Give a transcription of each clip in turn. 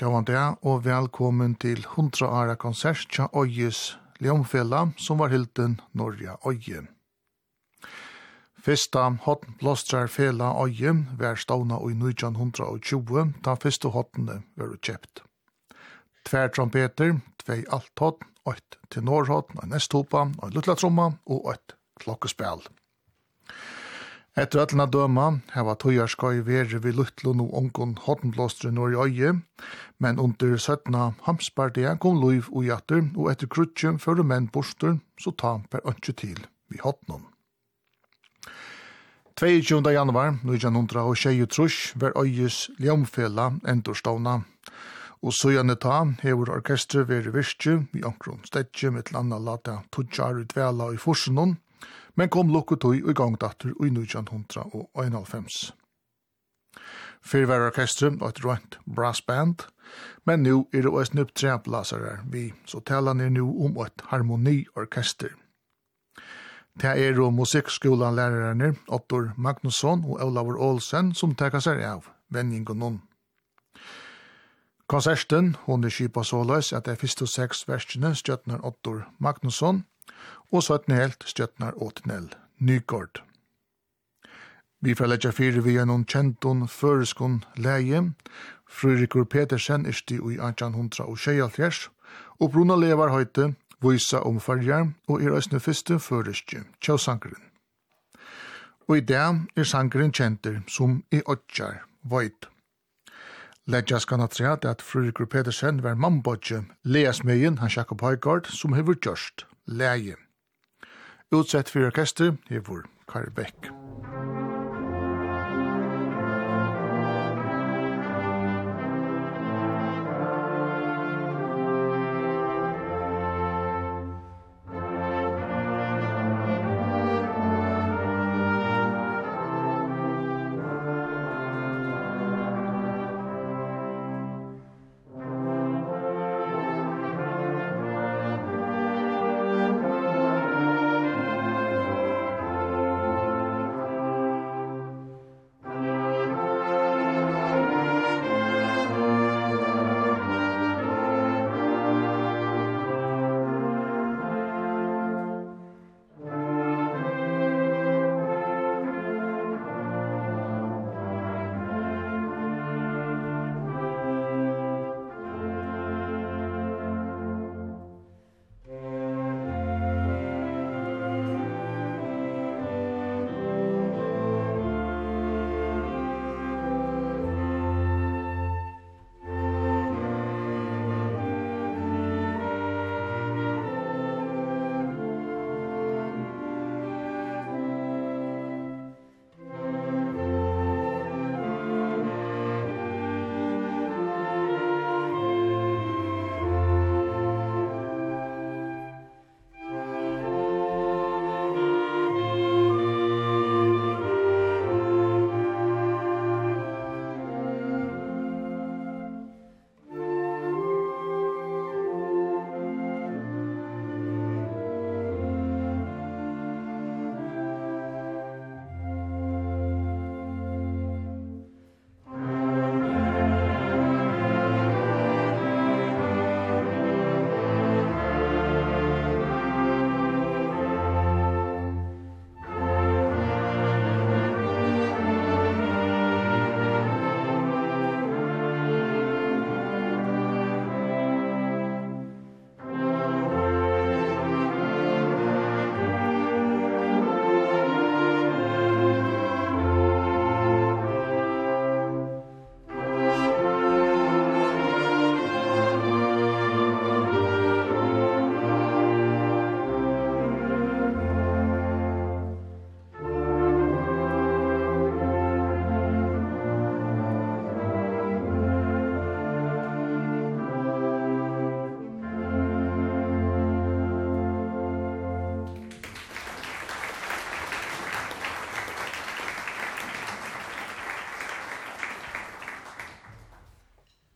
Gåan det, og velkommen til 100 åra konsert tja Øyes Leomfella, som var hilden Norja Øye. Fyrsta hotn blåstrar fela Øye var stavna i 1920, da fyrsta hottene var kjøpt. Tver trompeter, tvei alt hotten, ått tenorhotten, en nesthopa, eit lutla tromma og eit klokkespel. Etter ætlena døma heva tøyarskoi veri vi luttlun og ongon hottenblåstre nor i øye, men under 17. hamspartiet kom loiv og jatter, og etter krutje fyrir menn borster, så ta per ønske til vi hottenon. 22. januar 1923 var øyes ljomfela endorstavna, og søgjane ta hevur orkestret veri virkje vi omkron stedje mitt landa lata tutsjar utvela i forsenon, men kom lukket tog i gang datter i 1991. Fyr var orkestrum og et rønt brass band, men nu er det også nøpt treblasarar vi, så talan er nu om et harmoniorkester. Det er jo musikkskolan lærerne Ottor Magnusson og Olavur Olsen som teka seg av vendingen Konserten, hun er kjipa såløs at det er fyrst og seks versene stjøtner Ottor Magnusson, og 17 helt støttnar Åtinell Nygård. Vi får leggja fyrir vi gjennom kjenton føreskun leie, Frurikur Petersen ishti i 1826, og Bruna Levar høyte Vysa om farger, og er æsne fyrste føreske tjausankeren. Og i det er sankeren kjenter som i Otjar Void. Ledja skal natreat at Frurikur Petersen var mannbodje leasmeien hans Jakob Høygaard som hever gjørst leie. Utsett for orkester, hevur Kari Bæk.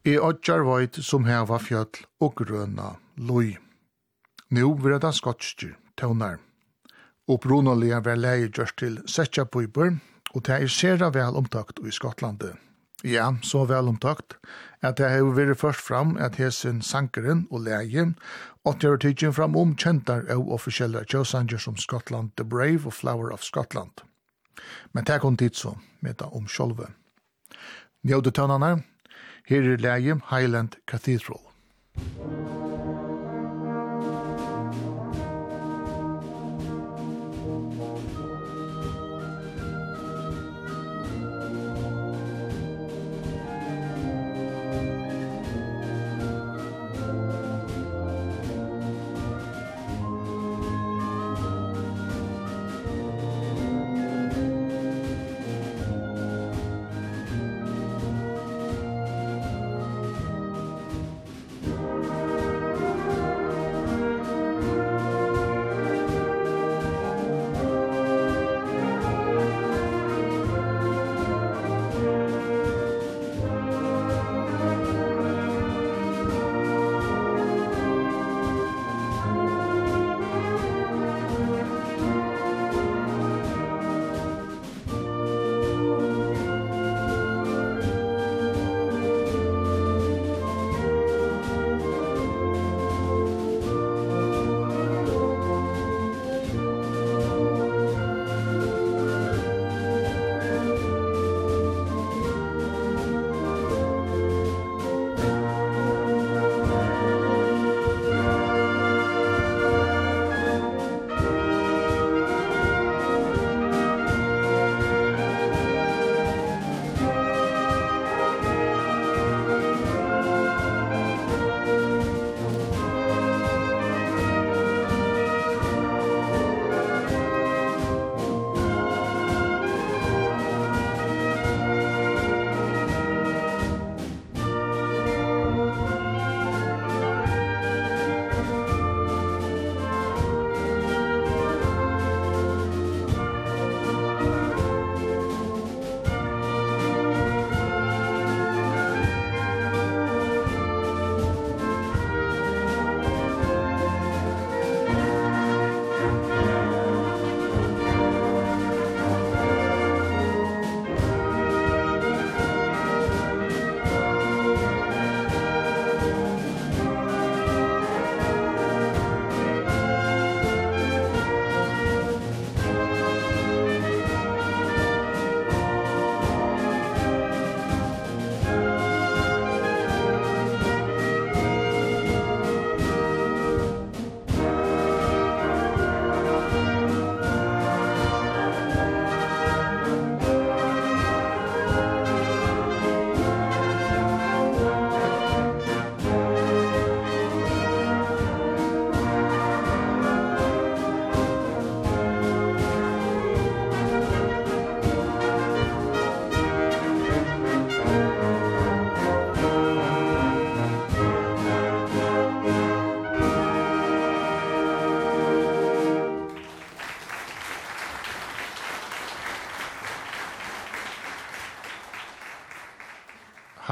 i åtjar veit som heva fjöll og grøna loj. Nu vil det skotskir tøvnar. Og brunaliga var leie gjørst til setja bøyber, og det er sera vel omtakt i Skottlandet. Ja, så vel omtakt, at det har vært først fram at hesen sankeren og leie, og det har tidsin fram om kjentar av offisielle kjøsanger som Skottland The Brave og Flower of Scotland. Men det kom tid så, med det om sjolve. Njøde tøvnarnar, Her er leie Highland Cathedral. Musik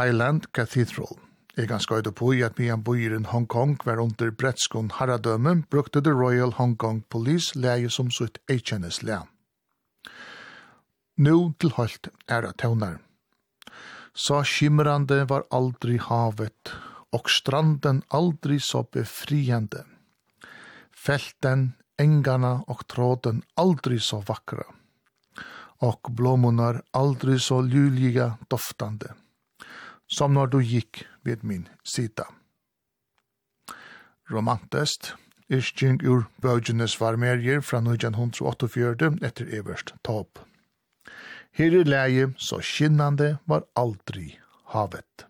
Highland Cathedral. Jeg kan skøyde på i at mian i Hong Kong var under bretskon herradømme, brukte The Royal Hong Kong Police leie som sitt HNS leie. Nå til holdt er at tøvnar. Så skimrande var aldri havet, og stranden aldri så befriende. Felten, engarna og tråden aldri så vakra, og blommunar aldri så ljuliga doftande som når du gikk ved min sida. Romantest, Isching ur Bøgenes varmerger fra 1948 etter Everst Taub. Her i leie så skinnande var aldri havet.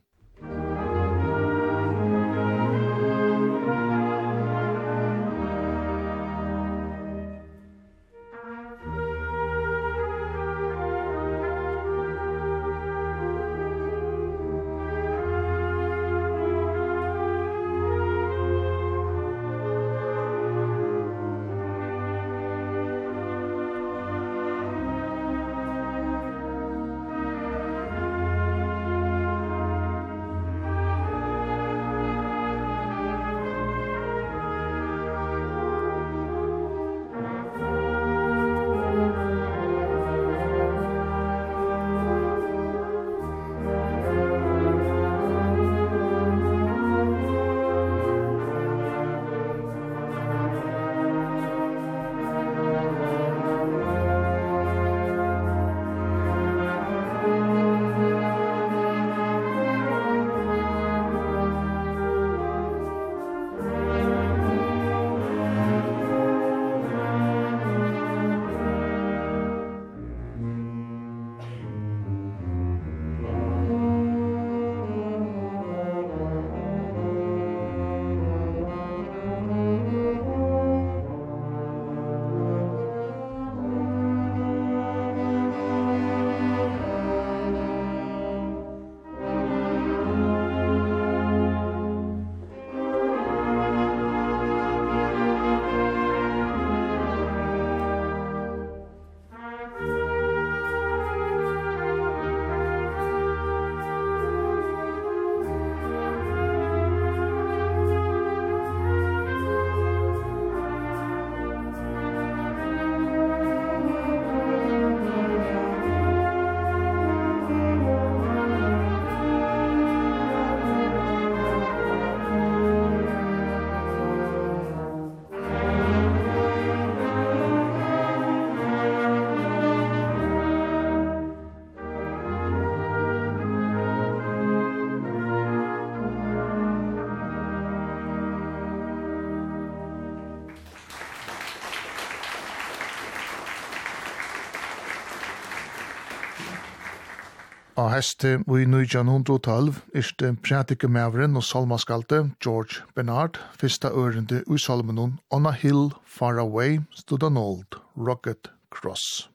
heste og i 1912 yrste prætikemævren og salmaskalte George Bernard fyrsta ørende i salmen On a Hill Far Away stod an old rocket cross.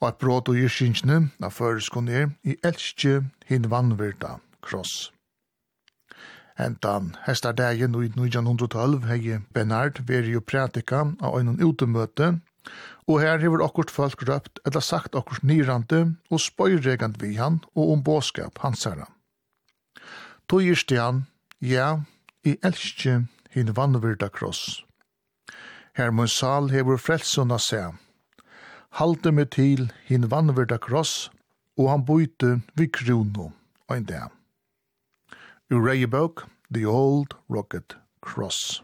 Og et bråd og gyrkinsene av føreskone i elskje hin vannvirta cross. Hentan hestar dagen i 1912 hei Bernard veri jo prætika av en utemøte Og her hever okkurt folk røpt, eller sagt okkurt nyrande, og spøyregand vi han, og om båskap hans herra. Tog gyrst han, ja, i elskje hin vannvirda kross. Her mun sal hever frelsona se, halte me til hin vannvirda kross, og han bøyte vi krono, og en dag. Ur The Old Rocket Cross.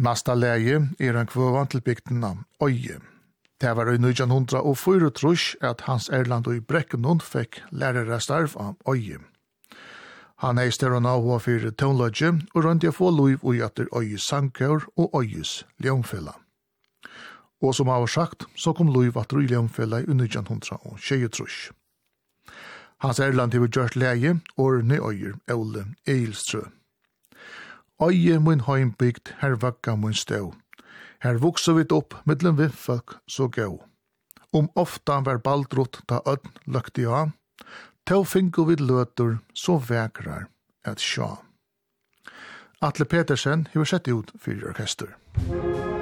Nasta leie er en kvøvan til bygdena Øye. Det var i 1900 og trus at Hans Erland og i Brekkenund fikk lærere starv av Øye. Han er større hva for tøvnløgje og rundt jeg få lov og gjøtter Øye sangkjør og Øyes ljømfella. Og som har sagt, så kom lov at Røy ljømfella i 1900 og tjeje trus. Hans Erland har gjort leie og nøyøyer Ole Eilstrøm. Øye mun heimbygd, her vakka mun støv. Her voksa vit opp, middelen folk så gå. Om ofta var baldrott ta ødn i av, tå finko vi løtur så vekrar at sjå. Atle Petersen hever sett ut fyrir orkester. Musik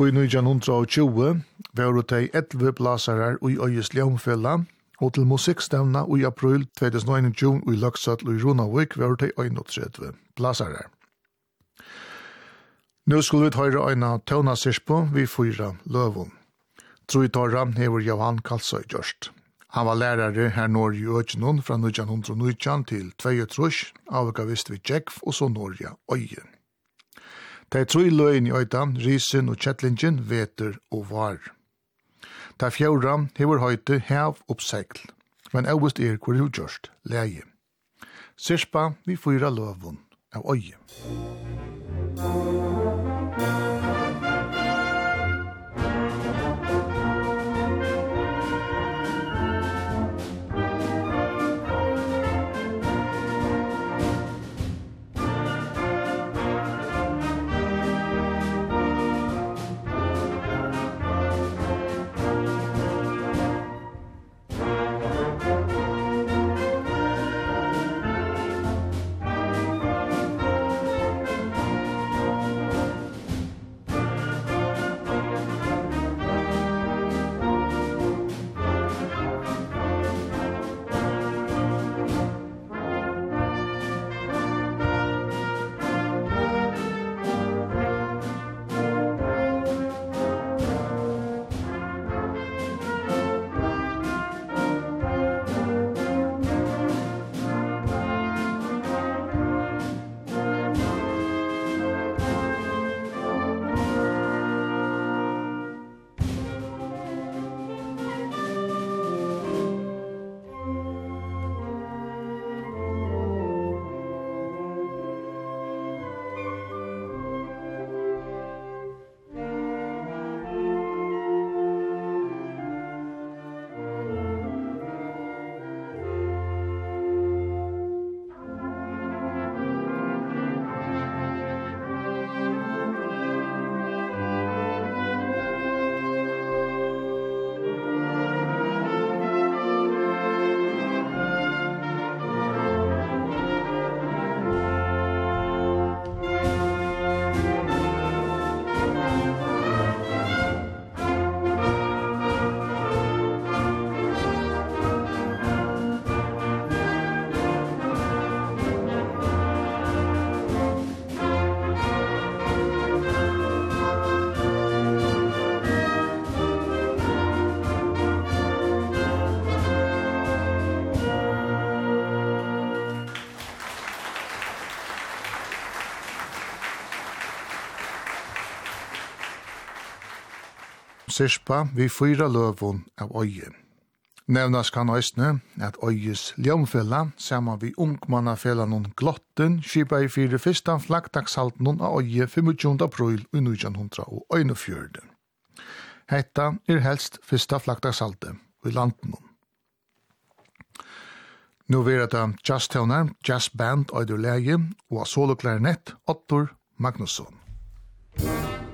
Og i 1920 var det 11 blasarar i Øyes Ljømfella, og til musikkstevna i april 2021 i Løksøtl og i Runavik var det 31 blasarar. Nå skulle vi tøyre øyna tøvna sirspo vi fyra løvun. Troi tøyre hever Johan Kalsøy gjørst. Han var lærare her nord i Økjenån fra 1919 til 22 avgavist vi Tjekv og så Norja Øyen. Det er tre løgn i øydan, risen og kjettlingen, veter og var. Det er fjorda, hever høyte, hev oppsegl, men øvest er hvor du gjørst, leie. Sirspa vi fyra løvun av øye. Musik sirpa vi fyra løvun av øye. Nevnas kan òsne at øyes ljomfella, saman vi ungmannafella noen glotten, skipa i fire fyrsta flaggdagshalten nun av øye 25. april i 1941. Hetta er helst fyrsta flaggdagshalte i landen nun. Nå vera det jazztøvner, jazzband, øyder leie, og solo klarinett, Ottor Magnusson. Musikk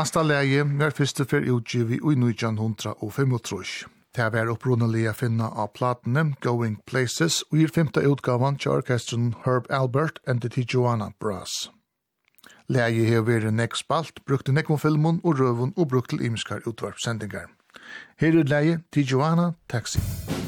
Nasta leie var fyrste fer utgivet i 1935. Det var opprunnelig å finne av platene Going Places og i femte utgaven til orkestren Herb Albert and the Tijuana Brass. Leie har vært nekk spalt, brukt til nekkonfilmen og røven og brukt til imskar utvarpsendingar. Her er leie Tijuana Taxi. Taxi.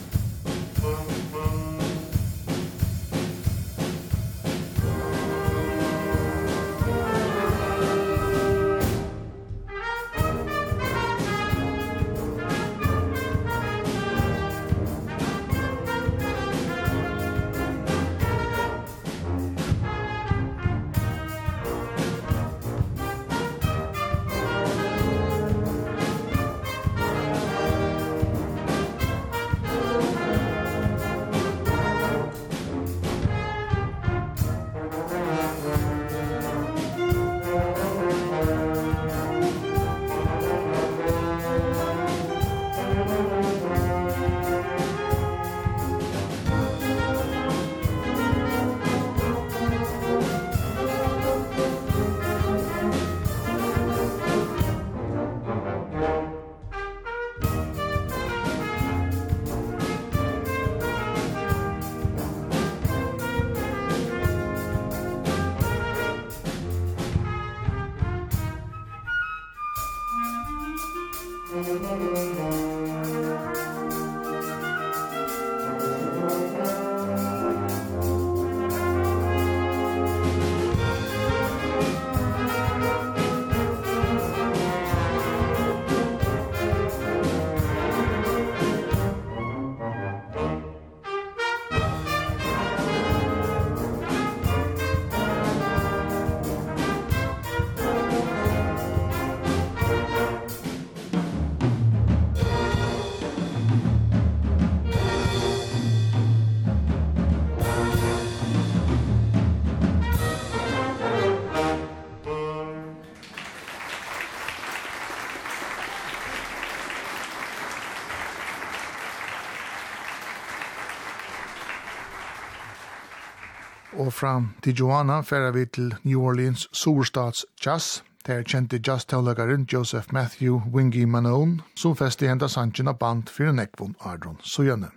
og fra Tijuana færa vi til New Orleans Superstats Jazz. Der kjente jazzteologaren Joseph Matthew Wingy Manone, som festi henda sanjen av band fyrir nekvon Ardron Sujane.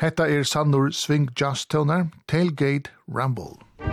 Hetta er Sandor Swing Jazz Toner, Tailgate Rumble.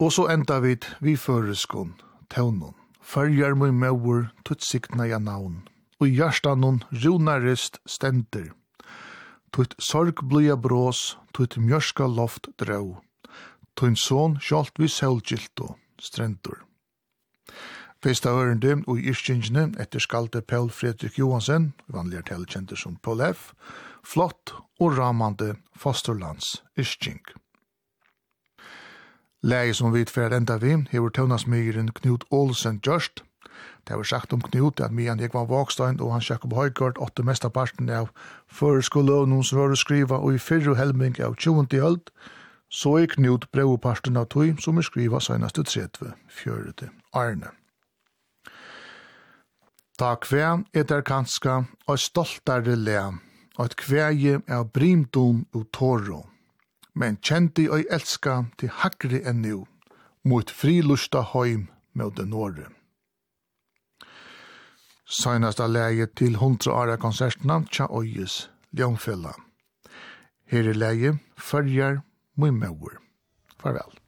Og så enda vi vi føreskon, tøvnun, fyrjar mui mauur tutsikna ja navn, og i hjertanun runarist stender, tutt sorg blia brås, tutt mjørska loft drau, tutt son sjalt vi sjálgilto, strendur. Fyrst av ørende og i yrkjengene etter skalte Paul Fredrik Johansen, vanligere telekjenter som Paul F., flott og ramande fosterlands yrking. Læge som vi tverr enda vi hever tøvnasmyren Knut Olsen Gjørst. Det var sagt om Knut at Mian Ekvan Vågstein og han Jakob Høygård åtte mestaparten av føreskoløvnum som var skriva og i fyrre helming av 20. høld, så er Knut brevparten av tog som er skriva søgnaste tredje, 40. Arne. Ta kve er der kanska og stoltare le, og et kveje er brimdom og tårå men kjenti og elska til hakri enn nu, mot frilusta heim med den norre. Seinasta leie til hundra ara konsertna tja oies Ljongfella. Her er leie, fyrjar, mui mauer. Farvel.